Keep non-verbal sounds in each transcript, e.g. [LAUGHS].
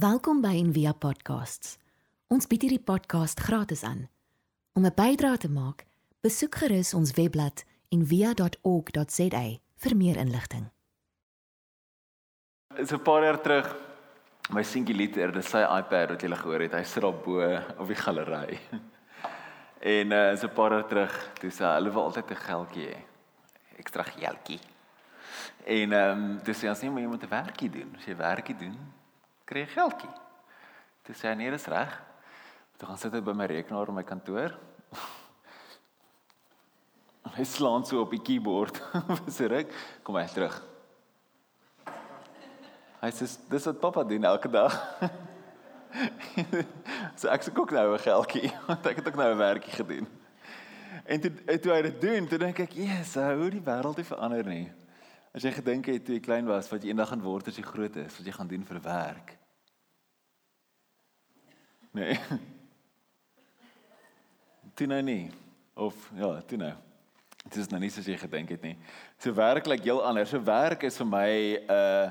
Welkom by Envia Podcasts. Ons bied hierdie podcast gratis aan. Om 'n bydrae te maak, besoek gerus ons webblad en via.org.za vir meer inligting. So 'n paar jaar terug my seentjie liter, dis sy iPad wat jy gele gehoor het. Hy sit daar bo op die galery. [LAUGHS] En uh so 'n paar jaar terug, toe sê hulle wil altyd 'n geldjie hê. Ekstra geldjie. En ehm um, dis as jy moet 'n werkie doen. As jy werkie doen, kry jy geldjie. Toe sê hy nee, dis reg. Toe gaan sit hy by my rekenaar in my kantoor. [LAUGHS] Hy slaan so op die keyboard. [LAUGHS] Dis reg. Kom hy terug. Hy sê dis wat pappa doen elke dag. [LAUGHS] so ek se kook nou 'n geldjie want ek het ook nou 'n werkie gedoen. En toe toe hy dit doen, toe dink ek, "Jesus, hoe die wêreld het verander nie." As jy gedink het toe jy klein was wat jy eendag gaan word as jy groot is, wat jy gaan doen vir werk. Nee. [LAUGHS] Toe nou nie. Of ja, toe nou. Dit is nou nie soos jy gedink het nie. So werklik heel anders. So werk is vir my 'n uh,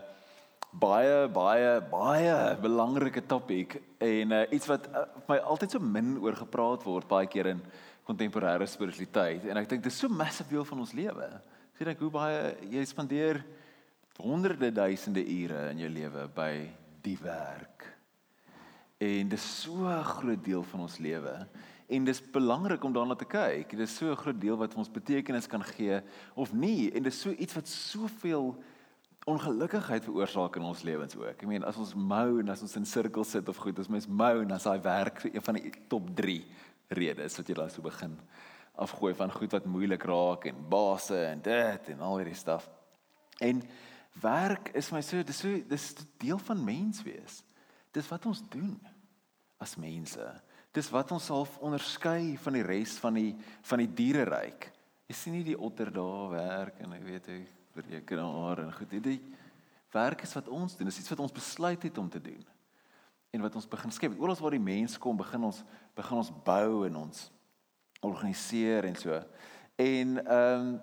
baie baie baie belangrike topik en uh, iets wat uh, my altyd so min oor gepraat word baie keer in kontemporêre spiritualiteit en ek dink dit is so massief deel van ons lewe. Sien ek hoe baie jy spandeer honderde duisende ure in jou lewe by die werk. En dit is so 'n groot deel van ons lewe en dis belangrik om daarna te kyk. Dit is so 'n groot deel wat ons betekenis kan gee of nie en dit is so iets wat soveel ongelukkigheid veroorsaak in ons lewens ook. Ek meen as ons mou en as ons in sirkels sit of goed, as mens mou en as daai werk een van die top 3 redes wat jy daar so begin afgooi van goed wat moeilik raak en basse en dit en al hierdie staf. En werk is my so dis so dis deel van mens wees. Dis wat ons doen as mense. Dis wat ons half onderskei van die res van die van die diereryk. Jy sien nie die otter daar werk en ek weet hy berekenaar en goed. Dit werk is wat ons doen. Dis iets wat ons besluit het om te doen. En wat ons begin skep. Oral waar die mens kom, begin ons begin ons bou en ons organiseer en so. En ehm um,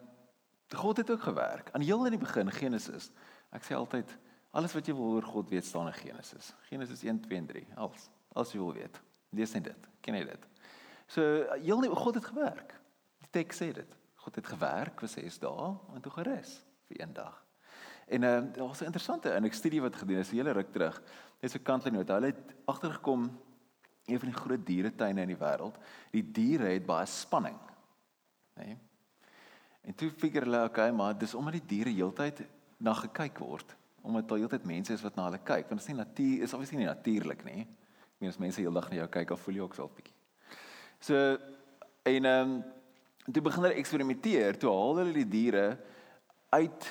God het ook gewerk. Aan heel in die begin Genesis. Ek sê altyd alles wat jy wil oor God weet staan in Genesis. Genesis 1, 2 en 3. Als as jy wil weet. Lees net dit. Ken jy dit? So heel nie God het gewerk. Die teks sê dit. God het gewerk vir 6 dae en toe gerus vir een dag. En ehm uh, daar was 'n interessante in 'n studie wat gedoen is, 'n hele ruk terug. Dis 'n kantlynot. Hulle het agtergekom een van die groot dieretuine in die wêreld. Die diere het baie spanning. Né? Nee? En toe figure hulle, okay, maar dis omdat die diere heeltyd na gekyk word, omdat daar heeltyd mense is wat na hulle kyk, want dit is nie natuur is obviously nie natuurlik nie. Ek meen as mense heeldag na jou kyk, dan voel jy ook self bietjie. So en ehm um, toe begin hulle eksperimenteer, toe haal hulle die diere uit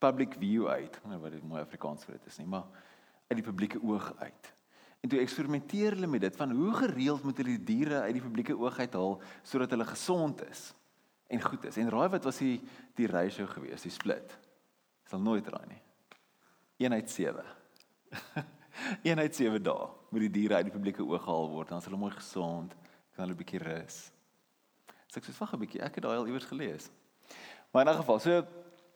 public view uit. Nou wat dit mooi Afrikaans vir dit is nie, maar uit die publieke oog uit. En toe eksperimenteer hulle met dit van hoe gereeld moet hulle die diere uit die publieke oog uithaal sodat hulle gesond is en goed is. En raai wat was die die ratio gewees, die split? Sal nooit raai nie. 1 uit 7. 1 uit 7 dae moet die diere uit die publieke oog gehaal word, dan is hulle mooi gesond, kan hulle 'n bietjie rus. So ek sê wag 'n bietjie, ek het daai al iewers gelees. Maar in 'n geval, so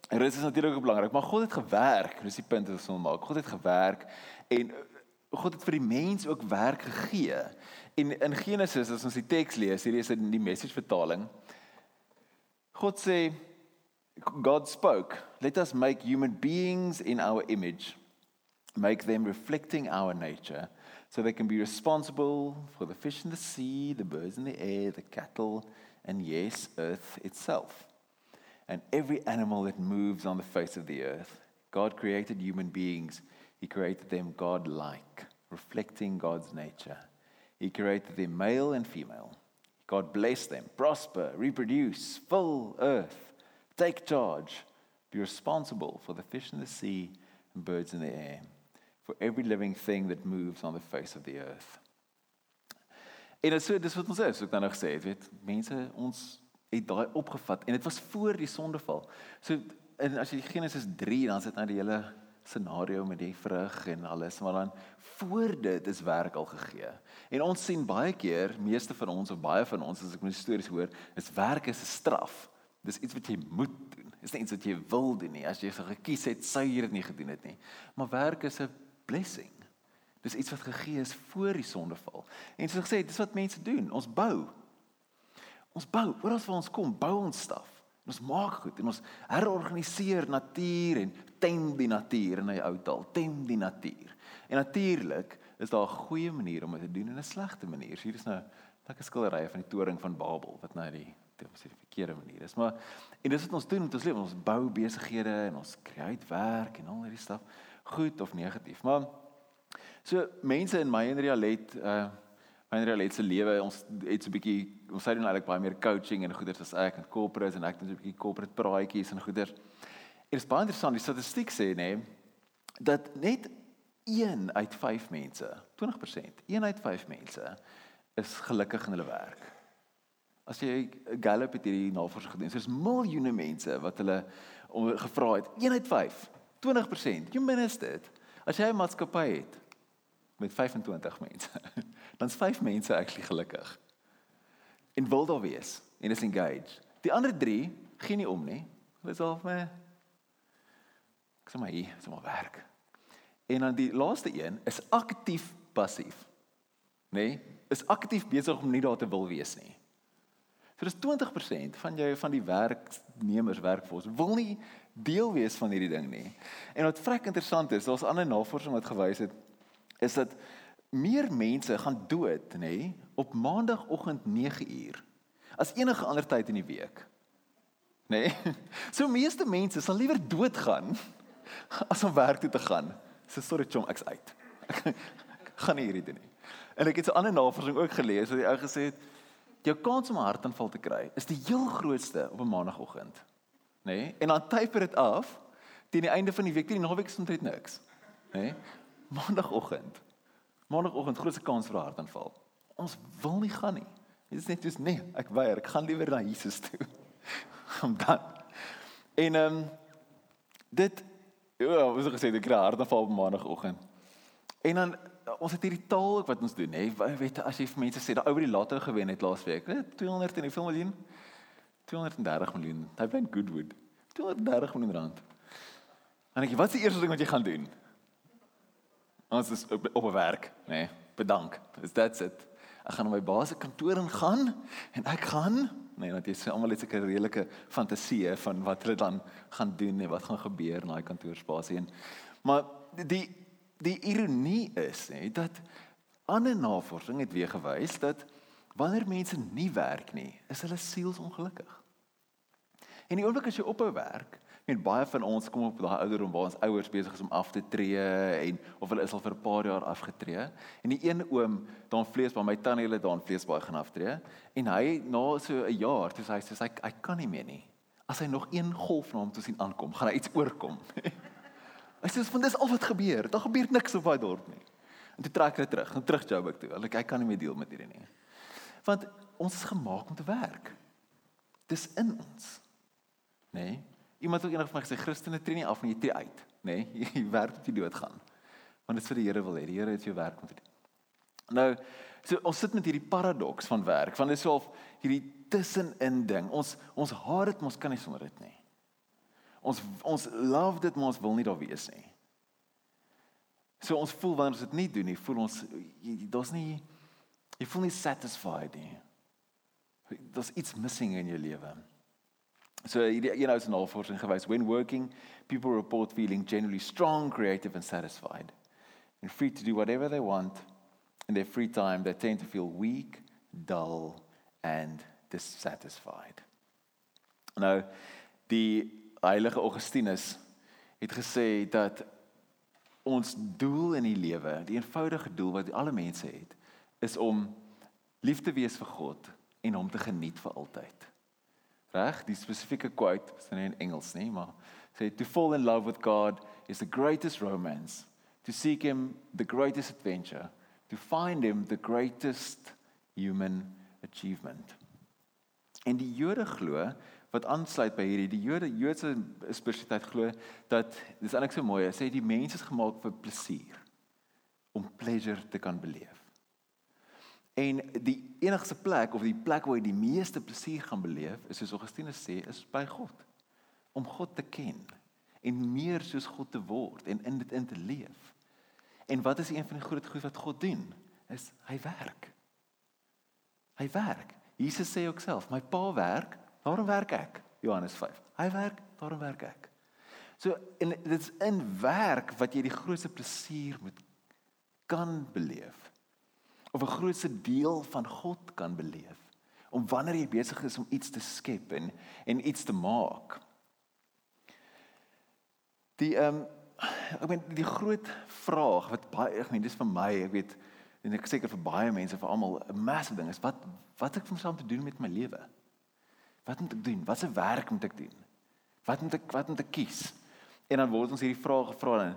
dit is natuurlik ook belangrik, maar God het gewerk, dis die punt wat ons wil maak. God het gewerk en God het vir die mens ook werk gegee. En in Genesis as ons die teks lees, hierdie is in die message vertaling. God sê God spoke, let us make human beings in our image, make them reflecting our nature, so they can be responsible for the fish in the sea, the birds in the air, the cattle, and yes, earth itself and every animal that moves on the face of the earth. God created human beings, He created them God like, reflecting God's nature. He created them male and female. God blessed them, prosper, reproduce, fill earth, take charge, be responsible for the fish in the sea and birds in the air, for every living thing that moves on the face of the earth. En dit is so dis wat ons sê, so ek nou gesê het, weet, mense ons het daai opgevat en dit was voor die sondeval. So en as jy Genesis 3 dan sit nou die hele scenario met die vrug en alles, maar dan voor dit is werk al gegee. En ons sien baie keer, meeste van ons of baie van ons as ek my stories hoor, is werk is 'n straf. Dis iets wat jy moet doen. Dis nie iets wat jy wil doen nie. As jy gekies het, sou jy dit nie gedoen het nie. Maar werk is 'n blessing. Dis iets wat gegee is voor die sondeval. En soos ek sê, dis wat mense doen. Ons bou. Ons bou. Oral waar ons kom, bou ons staf. Ons maak goed en ons herorganiseer natuur en tem die natuur in 'n ou taal, tem die natuur. En natuurlik is daar 'n goeie manier om dit te doen en 'n slegte manier. So hier is nou lekker skilderye van die toring van Babel wat nou die die verkeerde manier is. Maar en dis wat ons doen met ons lewe, ons bou besighede en ons create werk en al hierdie staf, goed of negatief. Maar so mense in my en Rialet uh my Rialet se lewe, ons het so 'n bietjie ons sê dan eintlik baie meer coaching en goeders as ek en corporate en ek doen so 'n bietjie corporate praatjies en goeders. En dit is baie interessant, die statistiek sê nê dat net 1 uit 5 mense, 20%, 1 uit 5 mense is gelukkig in hulle werk. As jy Gallup het hierdie navorsing gedoen, soos miljoene mense wat hulle gevra het, 1 uit 5, 20%, jy minus dit. As jy 'n maatskappy het met 25 mense, dan is 5 mense actually gelukkig. En wil daar wees en is engaged. Die ander 3 gee nie om nie. Hulle is al maar ek sê maar hier, is maar werk. En dan die laaste een is aktief passief. Nê? Nee, is aktief besig om nie daar te wil wees nie. So dis 20% van jou van die werknemers werkforce wil nie deel wees van hierdie ding nie. En wat vrek interessant is, daar's ander navorsing wat gewys het is dat meer mense gaan dood, nê, op maandagooggend 9uur as enige ander tyd in die week. Nê? [LAUGHS] So meeste mense sal liewer doodgaan [LAUGHS] as om werk toe te gaan. So sorry chom, ek's uit. [LAUGHS] Ek gaan nie hierdie doen nie. En ek het 'n ander navorsing ook gelees wat die ou gesê het jou kans om 'n hartaanval te kry is die heel grootste op 'n maandagooggend. Nê? Nee? En dan typer dit af teen die einde van die week, teen die naweek is omtrent niks. Nê? Nee? Maandagooggend. Maandagooggend grootste kans vir 'n hartaanval. Ons wil nie gaan nie. Dit is net soos nee, ek weier, ek gaan liewer na Jesus toe. [LAUGHS] Om dan. En ehm um, dit ja, wat ek gesê, ek kry hartaanval op maandagooggend. En dan ons het hierdie taal wat ons doen, hè. Weet as jy vir mense sê daai ou wat die lotto gewen het laasweek, 200 en hoeveel miljoen? 230 miljoen. Hy wen Goodwood. 230 miljoen rand. En ek, wat is die eerste ding wat jy gaan doen? Ons is op, op 'n werk, nê. Nee, bedank. Is that's it. Ek gaan na my baas se kantoor in gaan en ek gaan nee, want jy sê almal het seker redelike fantasieë van wat hulle dan gaan doen en wat gaan gebeur in daai kantoorspasie en maar die die ironie is hè dat ander navorsing het weer gewys dat wanneer mense nie werk nie, is hulle sielsongelukkig. En die oomblik as jy ophou werk, met baie van ons kom op daai ouderdom waar ons ouers besig is om af te tree en of hulle is al vir 'n paar jaar afgetree. En die een oom, daan vlees by my tannie, hulle daan vlees baie gaan aftree en hy na so 'n jaar, toe sê hy, hy kan nie meer nie. As hy nog een golf na hom toe sien aankom, gaan hy iets oorkom. [LAUGHS] Hy sê van dis al wat gebeur. Daar gebeur niks op daai dorp nie. En toe trek hy terug, nou terug Joburg toe. Hulle ek kan nie meer deel met hierdie nie. Want ons is gemaak om te werk. Dis in ons. Nê? Nee? Iemand het eendag vir my gesê Christene tree nie af nie, jy tree uit, nê? [LAUGHS] Nee? Jy werk tot jy doodgaan. Want dit is vir die Here wil hê. Die Here het jou werk om te doen. Nou, so ons sit met hierdie paradoks van werk. Want dit is so of hierdie tussenin ding. Ons ons haat dit, ons kan nie sonder dit nie. Ons ons love dit maar ons wil nie daar wees nie. So ons voel wanneer ons dit nie doen nie, voel ons daar's nie jy voel nie satisfied nie. Daar's iets missing in jou lewe. So hierdie een ou se navorsing gewys when working people report feeling generally strong, creative and satisfied and free to do whatever they want in their free time they tend to feel weak, dull and dissatisfied. Nou die heilige Augustinus het gesê dat ons doel in die lewe, die eenvoudige doel wat alle mense het, is om lief te wees vir God en hom te geniet vir altyd. Reg? Die spesifieke quote, is nie in Engels nie, maar sê to fall in love with God is the greatest romance, to seek him the greatest adventure, to find him the greatest human achievement. En die Jode glo wat aansluit by hierdie die Jode Joodse spiritualiteit glo dat dis eintlik so mooi, sê die mens is gemaak vir plesier om pleasure te kan beleef. En die enigste plek of die plek waar jy die meeste plesier gaan beleef, is soos Augustinus sê, is by God. Om God te ken en meer soos God te word en in dit in te leef. En wat is een van die groot goed wat God doen? Is hy werk. Hy werk. Jesus sê ook self, my Pa werk, daarom werk ek. Johannes 5. Hy werk, daarom werk ek. So en dit is in werk wat jy die grootste plesier moet kan beleef. Of 'n grootste deel van God kan beleef. Om wanneer jy besig is om iets te skep en en iets te maak. Die ehm um, ek meen die groot vraag wat baie ek meen dis vir my, ek weet en ek seker vir baie mense vir almal 'n massive ding is wat wat ek vansaam te doen met my lewe. Wat moet ek doen? Watse werk moet ek doen? Wat moet ek wat moet ek kies? En dan word ons hierdie vrae gevra en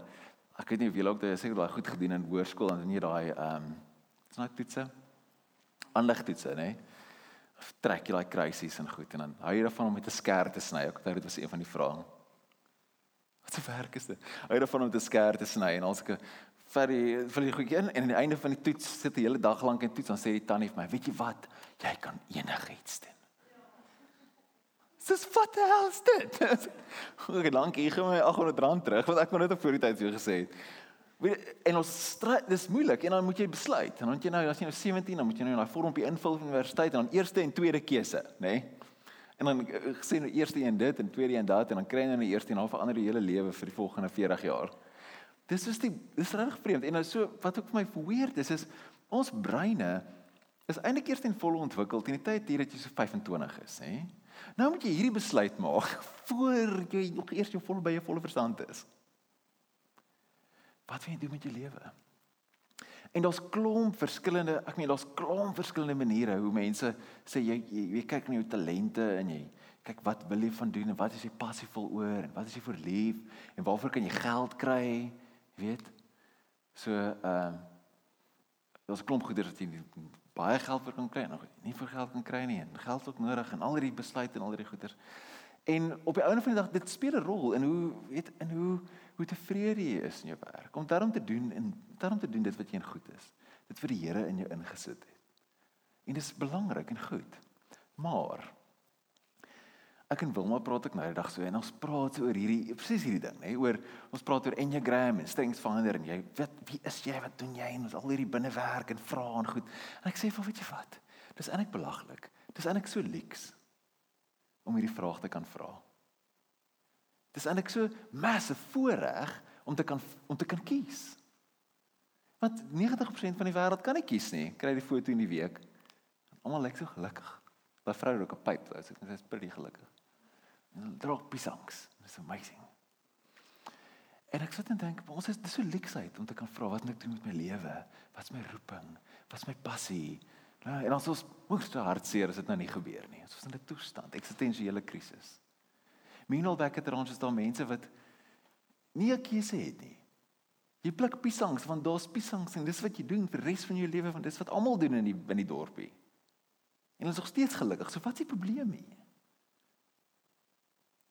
ek weet nie of julle ook daai seker daai goed gedoen in hoërskool en dan jy daai ehm um, wat is nou toetse? Nê? Nee? Trek jy daai kruisies en goed en dan hou jy daarvan om met 'n skerp te sny. Ek onthou dit was een van die vrae. Wat 'n werk is dit? Hou jy daarvan om met 'n skerp te sny en ons ek vir die vir die goedjie in en aan die einde van die toets sit 'n hele dag lank en toets dan sê die tannie vir my, "Weet jy wat? Jy kan enigiets doen." Dis wat die hel is dit? [LAUGHS] Ek lank hier gaan my 800 rand terug wat ek nog net op voor die tyd vir jou gesê het. En ons stryd, dis moeilik en dan moet jy besluit. En dan jy nou as jy nou 17 dan moet jy nou daai vormpie invul vir universiteit en dan eerste en tweede keuse, nê? Nee? En dan eh, gesê nou eerste een dit en tweede een dat en dan kry jy nou die eerste en verander die hele lewe vir die volgende 40 jaar. Dis is die dis reg vreemd en nou so wat ook vir my weird is is ons breine is eintlik eers in volle ontwikkel teen die tyd hier dat jy so 25 is, hè? Nou moet jy hierdie besluit maak [LAUGHS] voor jy nog eers jou vol by jou volle verstand is. Wat wil jy doen met jou lewe? En daar's klomp verskillende, ek meen daar's klomp verskillende maniere hoe mense sê jy jy, jy kyk na jou talente en jy kyk wat wil jy van doen en wat is jy passievol oor en wat is jy vir lief en waarvoor kan jy geld kry, jy weet? So ehm uh, daar's klomp goeders wat jy baie geld vir kan kry en nie vir geld kan kry nie en geld ook nodig en al hierdie besluite en al hierdie goeders. En op die einde van die dag dit speel 'n rol in hoe weet in hoe hoe tevrede jy is in jou werk. Om daarom te doen en daarom te doen dit wat jy in goed is. Dit vir die Here in jou ingesit het. En dit is belangrik en goed. Maar ek en Wilma praat ek nou die dag so en ons praat oor hierdie presies hierdie ding, nê, oor ons praat oor Enneagram en Strengths Finder en jy weet wie is jy, wat doen jy en ons al hierdie binnewerk en vra en goed. En ek sê vir weet jy wat? Dis eintlik belaglik. Dis eintlik so leeks om hierdie vraag te kan vra. Dis eintlik so massive voorreg om te kan om te kan kies. Want 90% van die wêreld kan nie kies nie. Kry die foto in die week. Almal lyk so gelukkig. Daai vrou het ook 'n pyp, sy is pretty gelukkig. Droog pisangs. It's amazing. En ek sit en dink, ons is so leksheid om te kan vra wat moet ek doen met my lewe? Wat is my roeping? Wat is my passie? Nou, en ons moet so hartseer as dit nou nie gebeur nie. Ons is in 'n toestand, eksistensiële krisis. Meanwhile back at ons is daar mense wat nie 'n keuse het nie. Jy pluk piesangs want daar's piesangs en dis wat jy doen vir die res van jou lewe want dis wat almal doen in die in die dorpie. En ons is nog steeds gelukkig. So wat is die probleem hier?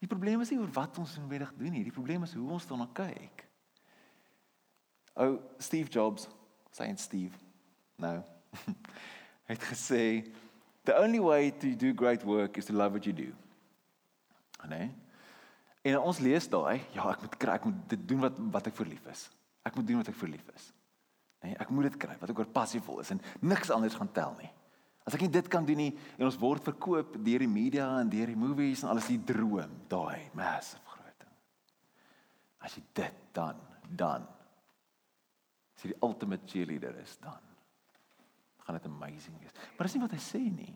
Die probleem is nie oor wat ons noodwendig doen nie. Die probleem is hoe ons daarna kyk. Ou Steve Jobs, sien Steve. Nou. [LAUGHS] het gesê the only way to do great work is to love what you do. Nee. En ons lees daai, ja, ek moet kry, ek moet dit doen wat wat ek verlief is. Ek moet doen wat ek verlief is. Nee, ek moet dit kry wat ek oor passievol is en niks anders gaan tel nie. As ek nie dit kan doen nie en ons word verkoop deur die media en deur die movies en alles die droom, daai massive groot ding. As jy dit dan dan as jy die ultimate cheerleader is dan gaan dit amazing wees. Maar dis nie wat hy sê nie.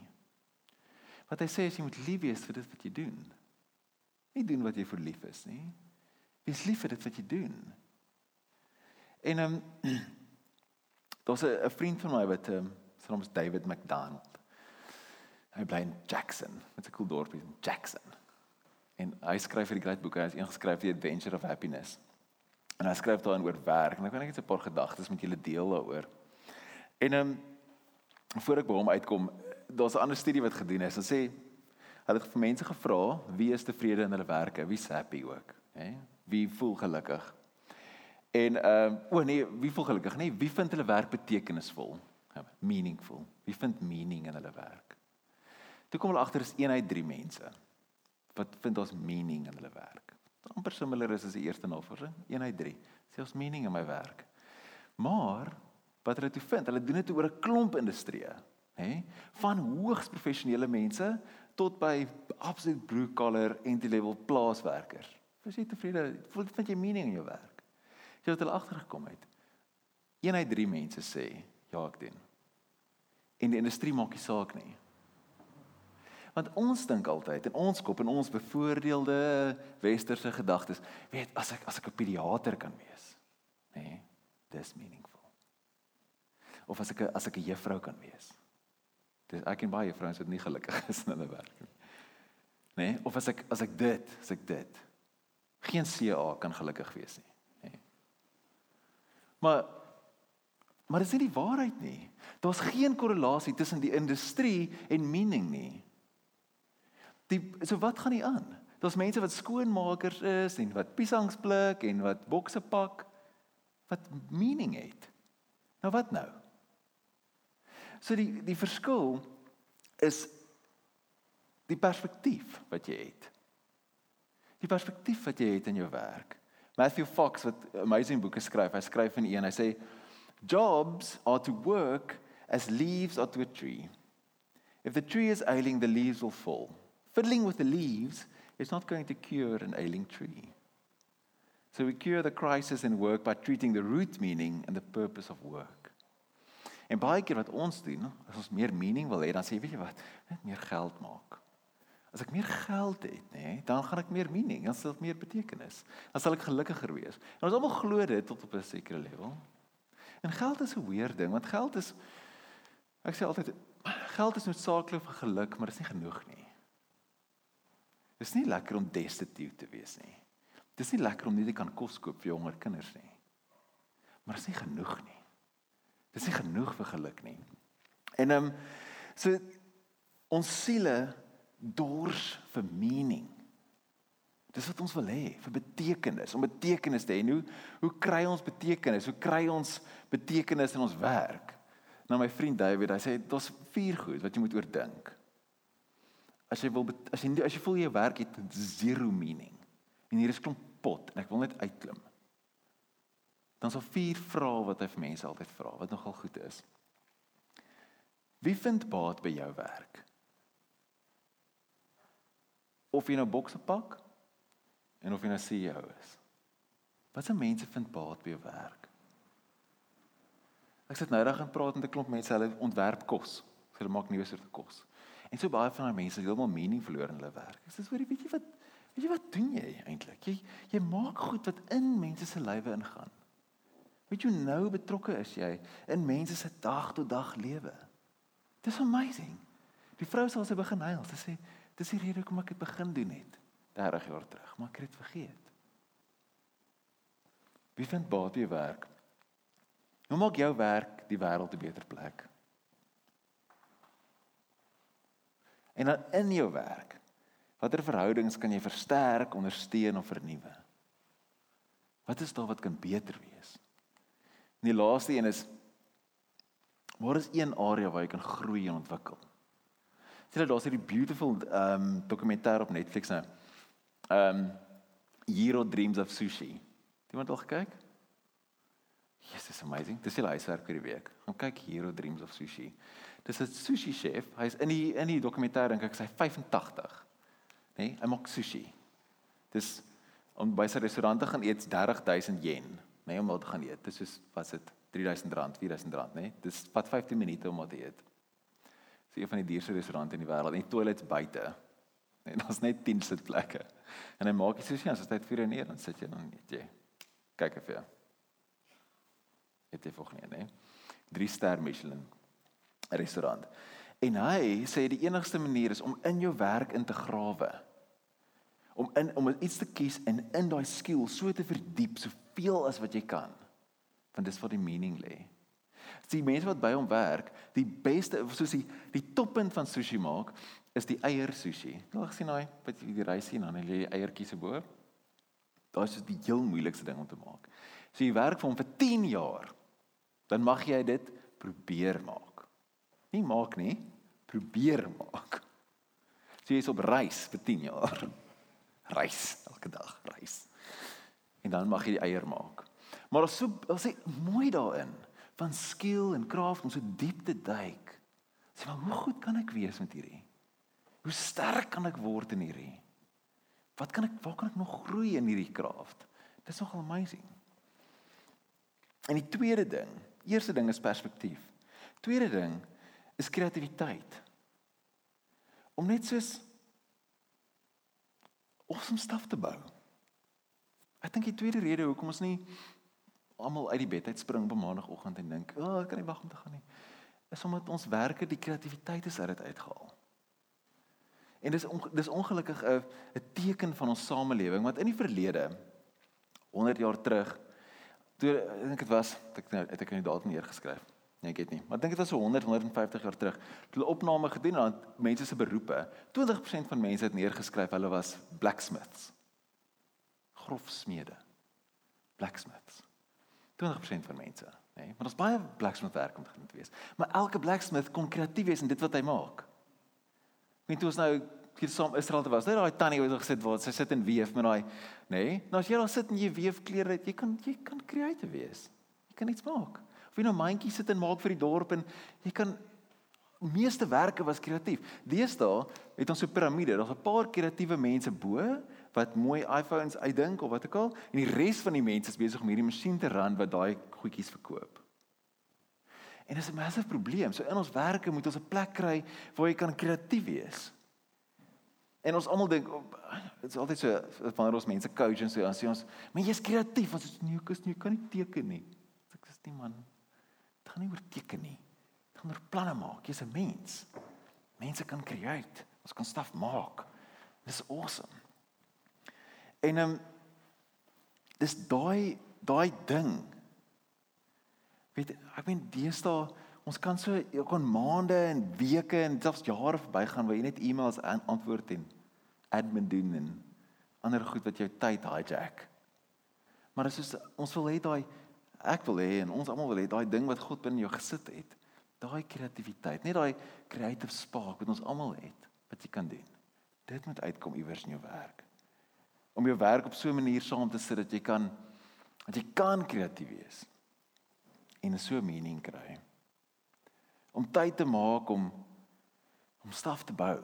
Wat hy sê is jy moet lief wees vir dit wat jy doen. Nie doen wat jy vir lief is nie. Wees lief vir dit wat jy doen. En ehm um, [CLEARS THROAT] daar's 'n vriend van my wat ehm um, Sy naam is David McDonald. Hy bly in Jackson, met 'n cool dorpie in Jackson. En hy skryf vir die great boeke, hy het een geskryf die Adventure of Happiness. En hy skryf daarin oor werk en ek wil net 'n paar gedagtes met julle deel daaroor. En ehm um, voor ek by hom uitkom, daar's 'n ander studie wat gedoen is. Hulle sê hulle het vir mense gevra wie is tevrede in hulle werke, wie's happy ook, hè? Wie voel gelukkig? En ehm um, o nee, wie voel gelukkig? Nee, wie vind hulle werk betekenisvol? Meaningful. Wie vind meaning in hulle werk? Toe kom hulle agter is een uit drie mense wat vind ons meaning in hulle werk. amper similar is as die eerste navorsing, een uit drie. Sê ons meaning in my werk. Maar wat hulle toe vind, hulle doen dit oor 'n klomp industrieë, hè? Van hoogs professionele mense tot by absolute blue collar entry level plaaswerkers. Is jy tevrede? Voel dit vind jy meaning in jou werk? Jy het hulle agtergekom het. Een uit 3 mense sê, ja, ek doen. En die industrie maak nie saak nie. Want ons dink altyd in ons kop en ons bevoordeelde westerse gedagtes, weet as ek as ek 'n pediater kan wees, nê, nee, dis meaningful. Of as ek as ek 'n juffrou kan wees. Dis ek en baie vrouens wat nie gelukkig is in hulle werk nie. Nê, nee, of as ek as ek dit, as ek dit. Geen CA kan gelukkig wees nie, nê. Nee. Maar maar dis nie die waarheid nie. Daar's geen korrelasie tussen die industrie en meaning nie. Die so wat gaan nie aan? Daar's mense wat skoonmakers is en wat piesangs pluk en wat bokse pak wat meaning het. Nou wat nou? So die die verskil is die perspektief wat jy het. Die perspektief wat jy het in jou werk. Matthew Fox wat amazing boeke skryf, hy skryf in een, hy sê jobs are to work as leaves are to a tree. If the tree is ailing, the leaves will fall. Fiddling with the leaves is not going to cure an ailing tree. So we cure the crisis in work by treating the root meaning and the purpose of work. En baie keer wat ons doen, as ons meer meaning wil hê, dan sê jy weet jy wat, net meer geld maak. As ek meer geld het, nê, nee, dan gaan ek meer meaning, dan sal dit meer betekenis. Dan sal ek gelukkiger wees. En ons almal glo dit tot op 'n sekere level. En geld is 'n weer ding, want geld is ek sê altyd geld is noodsaaklik vir geluk, maar dit is nie genoeg nie. Dis nie lekker om destitute te wees nie. Dis nie lekker om net te kan kos koop vir jonger kinders nie. Maar dit is nie genoeg nie. Dis nie genoeg vir geluk nie. En ehm um, so ons siele dors vir meaning. Dis wat ons wil hê, vir betekenis, om betekenis te hê. Hoe hoe kry ons betekenis? Hoe kry ons betekenis in ons werk? Nou my vriend David, hy sê daar's vier goed wat jy moet oordink. As jy wil as jy as jy voel jy werk het zero meaning en hier is klomp pot en ek wil net uitklim. Dan sal vier vrae wat hy vir mense altyd vra wat nogal goed is. Wie vind baat by jou werk? Of jy nou bokse pak en of jy nou CEO is. Wat se mense vind baat by jou werk? Ek sit nou reg en praat met 'n klomp mense, hulle ontwerp kos. Hulle maak nuwe soorte kos. En so baie van daai mense het heeltemal mening verloor in hulle werk. Ek sê hoor, weet jy wat weet jy wat doen jy eintlik? Jy jy maak goed wat in mense se lywe ingaan. Weet jy nou betrokke is jy in mense se dag tot dag lewe. Dis amazing. Die vrou sal sy begin huil. Sy sê dis die rede hoekom ek dit begin doen het 30 jaar terug, maar ek het dit vergeet. Wie vind baat by werk? Hoe maak jou werk die wêreld 'n beter plek? En dan in jou werk. Watter verhoudings kan jy versterk, ondersteun of vernuwe? Wat is daar wat kan beter wees? En die laaste een is waar is een area waar jy kan groei en ontwikkel? Sien jy daar's hierdie beautiful um dokumentêr op Netflix nou. Um Hero Dreams of Sushi. Het iemand al gekyk? Is amazing. Dis die laaste vir die week. Gaan kyk Hero Dreams of Sushi. Dis 'n sushi chef. Hy's in die in die dokumentêr dink ek sy 85. Nê? Nee, hy maak sushi. Dis om by sy restaurant te gaan eet 30000 yen, nê, nee, om daar te gaan eet. Dis soos wat dit 3000 rand, 4000 rand, nê? Nee? Dis vat 15 minute om te eet. Dis een van die duurste restaurante in die wêreld. En die toilets buite. [LAUGHS] Nee, daar's net 10 sitplekke. En hy maak die sushi as dit vir neer dan sit jy dan eet jy. Kyk effe. Eet jy volgende, nê? 3 ster Michelin restaurant. En hy sê die enigste manier is om in jou werk in te grawe. Om in om iets te kies en in daai skill so te verdiep soveel as wat jy kan. Want dis wat die meaning lê. Die mense wat by hom werk, die beste soos die die toppunt van sushi maak is die eier sushi. Nou gesien daai wat jy die rys sien dan lê die eiertjies bo. Daai is die heel moeilikste ding om te maak. So jy werk vir hom vir 10 jaar. Dan mag jy dit probeer maak. Nie maak nie, probeer maak. So jy is op reis vir 10 jaar. Reis elke dag, reis. En dan mag jy die eier maak. Maar as so as hy mooi daarin van skill en krag om so diep te duik. Sê maar hoe goed kan ek wees met hierdie? Hoe sterk kan ek word in hierdie? Wat kan ek waar kan ek nog groei in hierdie krag? Dit is nogal amazing. En die tweede ding, eerste ding is perspektief. Tweede ding is kreatiwiteit. Om net soos awesome stuff te bou. Ek dink die tweede rede hoekom ons nie almal uit die bed uit spring op maandagooggend en dink, "O, oh, ek kan nie wag om te gaan nie." Is omdat ons werke die kreatiwiteit is uit dit uitgehaal. En dis on, dis ongelukkig 'n 'n teken van ons samelewing want in die verlede 100 jaar terug toe ek dink dit was ek nou het ek nou datum neer geskryf. Nee, ek weet nie. Maar ek dink dit was so 100 150 jaar terug. Toe hulle opname gedoen het aan mense se beroepe, 20% van mense het neergeskryf hulle was blacksmiths. Grofsmede. Blacksmiths. 20% van mense, nê? Nee, maar daar's baie blacksmith werk om te wees. Maar elke blacksmith kon kreatief wees in dit wat hy maak. Weet jy ons nou hier saam Israel te was. Net daai tannie wat gesit waar sy sit en weef met daai, nê? Nee, nou as jy daar sit en jy weef klere, jy kan jy kan kreatief wees. Jy kan iets maak. Of jy nou mandjies sit en maak vir die dorp en jy kan meeste werke was kreatief. Deesdae het ons so 'n piramide. Daar's 'n paar kreatiewe mense bo wat mooi iPhones uitdink of wat ook al en die res van die mense is besig om hierdie masjien te ran wat daai goedjies verkoop. En dit is 'n massive probleem. So in ons werke moet ons 'n plek kry waar jy kan kreatief wees. En ons almal dink dit is altyd so wanneer ons mense coach en so dan sê ons, "Maar jy's kreatief, want jy's nie kus nie, jy kan nie teken nie." Ek sê, "Nee man, dit gaan nie oor teken nie. Dit gaan oor planne maak. Jy's 'n mens. Mense kan create. Ons kan staf maak. Dis awesome." En ehm um, dis daai daai ding. Weet ek meen deesdae ons kan so kon maande en weke en selfs jare verbygaan waar jy net e-mails antwoord en admin doen en ander goed wat jou tyd hijack. Maar dit is ons wil hê daai ek wil hê en ons almal wil hê daai ding wat God binne jou gesit het. Daai kreatiwiteit, net daai creative spark wat ons almal het wat jy kan doen. Dit moet uitkom iewers in jou werk om jou werk op so 'n manier saam te sit dat jy kan dat jy kan kreatief wees en so mening kry. Om tyd te maak om om staf te bou.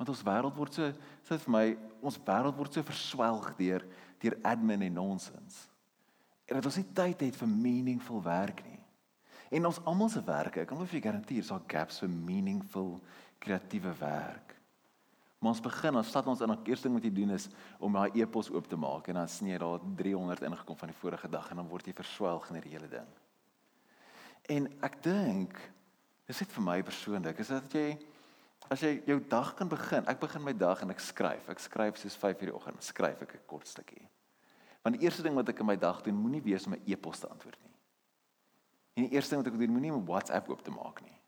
Want ons wêreld word so sê vir my, ons wêreld word so verswelg deur deur admin en nonsens. En dat ons nie tyd het vir meaningful werk nie. En ons almal se werke, ek kan vir jou garandeer, is daar gaps vir meaningful kreatiewe werk. Maar ons begin, ons stap ons in, die eerste ding wat jy doen is om daai e-pos oop te maak en dan sien jy daar 300 ingekom van die vorige dag en dan word jy verswelg in die hele ding. En ek dink dis net vir my persoonlik, is dat jy as jy jou dag kan begin, ek begin my dag en ek skryf. Ek skryf soos 5:00 in die oggend, skryf ek 'n kort stukkie. Want die eerste ding wat ek in my dag doen, moenie wees om 'n e-pos te antwoord nie. En die eerste ding wat ek doen, moenie om WhatsApp oop te maak nie.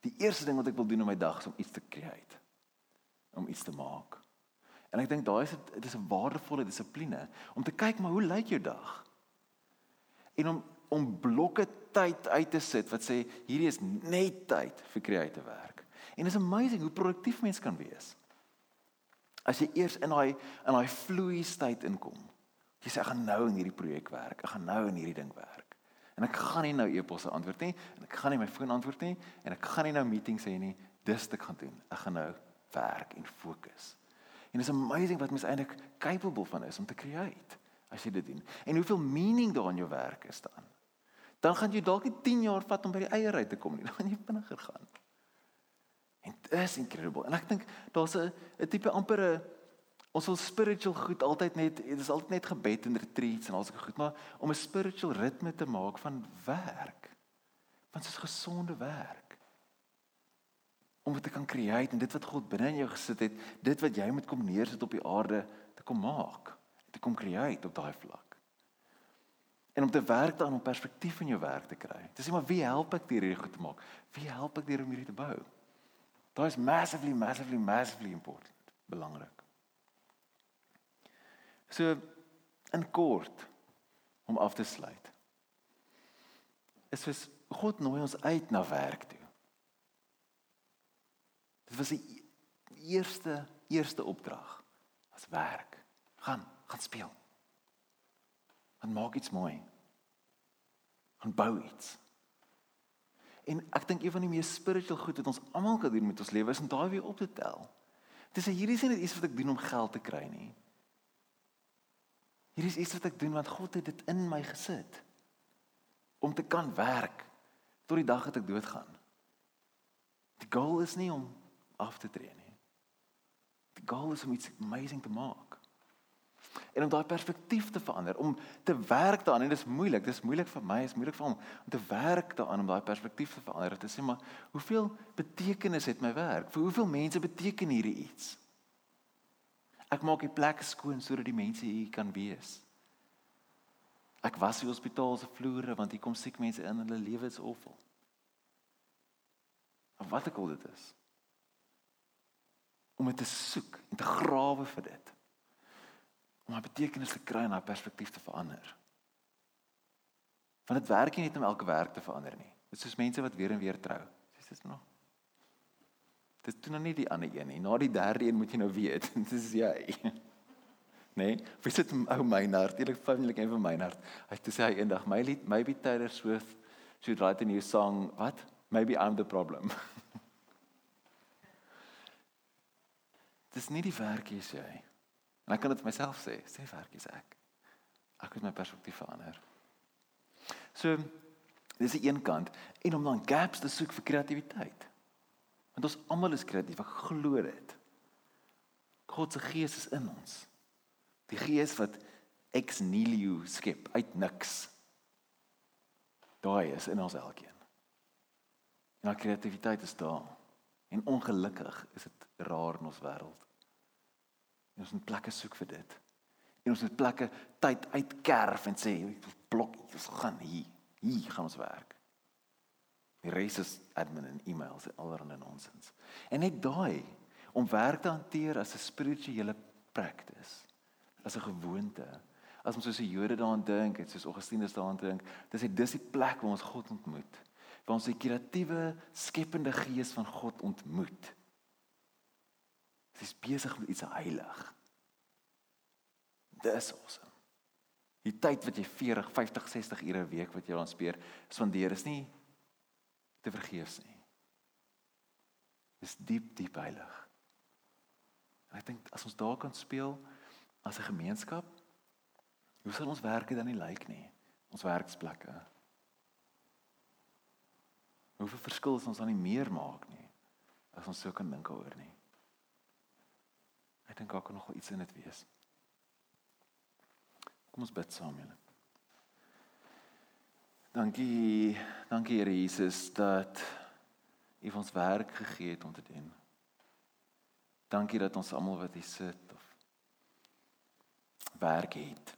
Die eerste ding wat ek wil doen in my dag is om iets te create om iets te maak. En ek dink daai is dit is 'n waardevolle dissipline om te kyk maar hoe lyk jou dag? En om om blokke tyd uit te sit wat sê hierdie is net tyd vir kreatiewe werk. En dit is amazing hoe produktief mens kan wees. As jy eers in daai in daai vloei tyd inkom. Jy sê ek gaan nou in hierdie projek werk. Ek gaan nou in hierdie ding werk. En ek gaan nie nou e-posse antwoord nie en ek gaan nie my foon antwoord nie en ek gaan nie nou meetings hê nie. Dis wat ek gaan doen. Ek gaan nou werk en fokus. En it's amazing wat mens eintlik capable van is om te create as jy dit doen. En hoeveel meaning daar in jou werk is dan. Dan gaan jy dalk nie 10 jaar vat om by die eie uit te kom nie. [LAUGHS] Dan gaan jy vinniger gaan. En dit is incredible. En ek dink daar's 'n 'n tipe amper 'n ons wil spiritual goed altyd net dit is altyd net gebed en retreats en al sulke goed, maar om 'n spiritual ritme te maak van werk. Want dit is gesonde werk om wat te kan create en dit wat God binne in jou gesit het, dit wat jy moet kom neersit op die aarde te kom maak, te kom create op daai vlak. En om te werk daaraan om perspektief in jou werk te kry. Dis nie maar wie help ek deur hierdie goed te maak? Wie help ek deur om hierdie te bou? Daai is massively massively massively important, belangrik. So in kort om af te sluit. Is vir God nooi ons uit na werk toe. Dit was die eerste eerste opdrag as werk. Gaan, gaan speel. Gaan maak iets mooi. Gaan bou iets. En ek dink een van die mees spiritual goed wat ons almal kan doen met ons lewe is om daai weer op te tel. Dis hierdie is nie iets wat ek doen om geld te kry nie. Hierdie is iets wat ek doen want God het dit in my gesit om te kan werk tot die dag dat ek doodgaan. Die goal is nie om af te tree nie. Die goal is om iets amazing te maak. En om daai perspektief te verander, om te werk daaraan en dit is moeilik, dit is moeilik vir my, is moeilik vir hom om te werk daaraan om daai perspektief te verander. Dit sê maar, hoeveel betekenis het my werk? Vir hoeveel mense beteken hierdie iets? Ek maak die plek skoon sodat die mense hier kan wees. Ek was die hospitaal se vloere want hier kom siek mense in, hulle lewe is awful. Of wat ek al dit is. Om dit te soek en te grawe vir dit. Om 'n betekenis te kry en 'n perspektief te verander. Want dit werk nie net om elke werk te verander nie. Dit is soos mense wat weer en weer trou. Dis dit nog. Dit doen nou nie die ander een nie. Na die derde een moet jy nou weet, [LAUGHS] dit is jy. [LAUGHS] Nee, wie sit ou Meinhard, eerlik familie en vir Meinhard. Hy het gesê eendag, my lied, maybe Taylor Swift should write a new song. What? Maybe I'm the problem. [LAUGHS] Dis nie die werkie is jy. En ek kan dit vir myself sê, sê werkie is ek. Ek het my perspektief verander. So dis die een kant en om dan gaps te soek vir kreatiwiteit. Want ons almal is kreatief, ek glo dit. God se gees is in ons. Die gees wat ex nihilo skep uit niks. Daai is in ons elkeen. En our kreatiwiteit is daar. En ongelukkig is dit rar in ons wêreld. En ons moet plekke soek vir dit. En ons moet plekke tyd uitkerf en sê blok ons gaan hier. Hier gaan ons werk. Die res is admin en e-mails en allerlei nonsens. En net daai om werk te hanteer as 'n spirituele praktis as 'n gewoonte. As ons soos die Jode daaraan dink, het soos Augustinus daaraan dink, dis dit dis die plek waar ons God ontmoet. Waar ons die kreatiewe, skepende gees van God ontmoet. Dis besig met iets heilig. Dis awesome. Die tyd wat jy 40, 50, 60 ure 'n week wat jy aan speer, spandeer is nie te vergeefs nie. Dis diep diep heilig. Ek dink as ons daar kan speel, as 'n gemeenskap hoe sal ons werke dan nie lyk nie ons werksplekke hoeveel verskil ons dan nie meer maak nie as ons so kan dink oor nie ek dink daar kan nog iets in dit wees kom ons bid saam julle dankie dankie Here Jesus dat U ons werk gegee het om te doen dankie dat ons almal wat hier sit of werk het.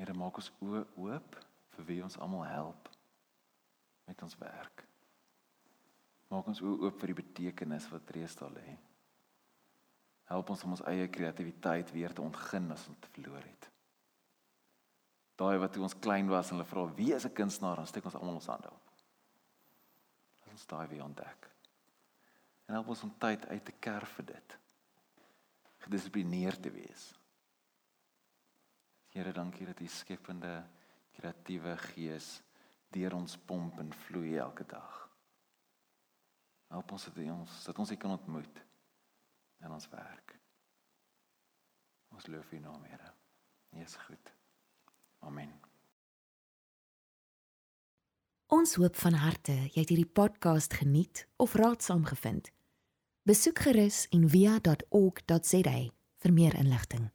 Here maak ons oë oop vir wie ons almal help met ons werk. Maak ons oë oop vir die betekenis wat reeds daar lê. Help ons om ons eie kreatiwiteit weer te ontgin as ons dit verloor het. Daai wat toe ons klein was en hulle vra wie is 'n kunstenaar, dan steek ons almal ons hande op. Ons daai weer ontdek. En help ons om tyd uit te kerf vir dit gedissiplineerd te wees. Here, dankie dat U skepende kreatiewe gees deur ons pomp en vloei elke dag. Help ons dat ons dat ons U kan ontmoet in ons werk. Ons loof U naam, Here. U is goed. Amen. Ons hoop van harte jy het hierdie podcast geniet of raadsaam gevind. Besoek gerus en via.ok.za vir meer inligting.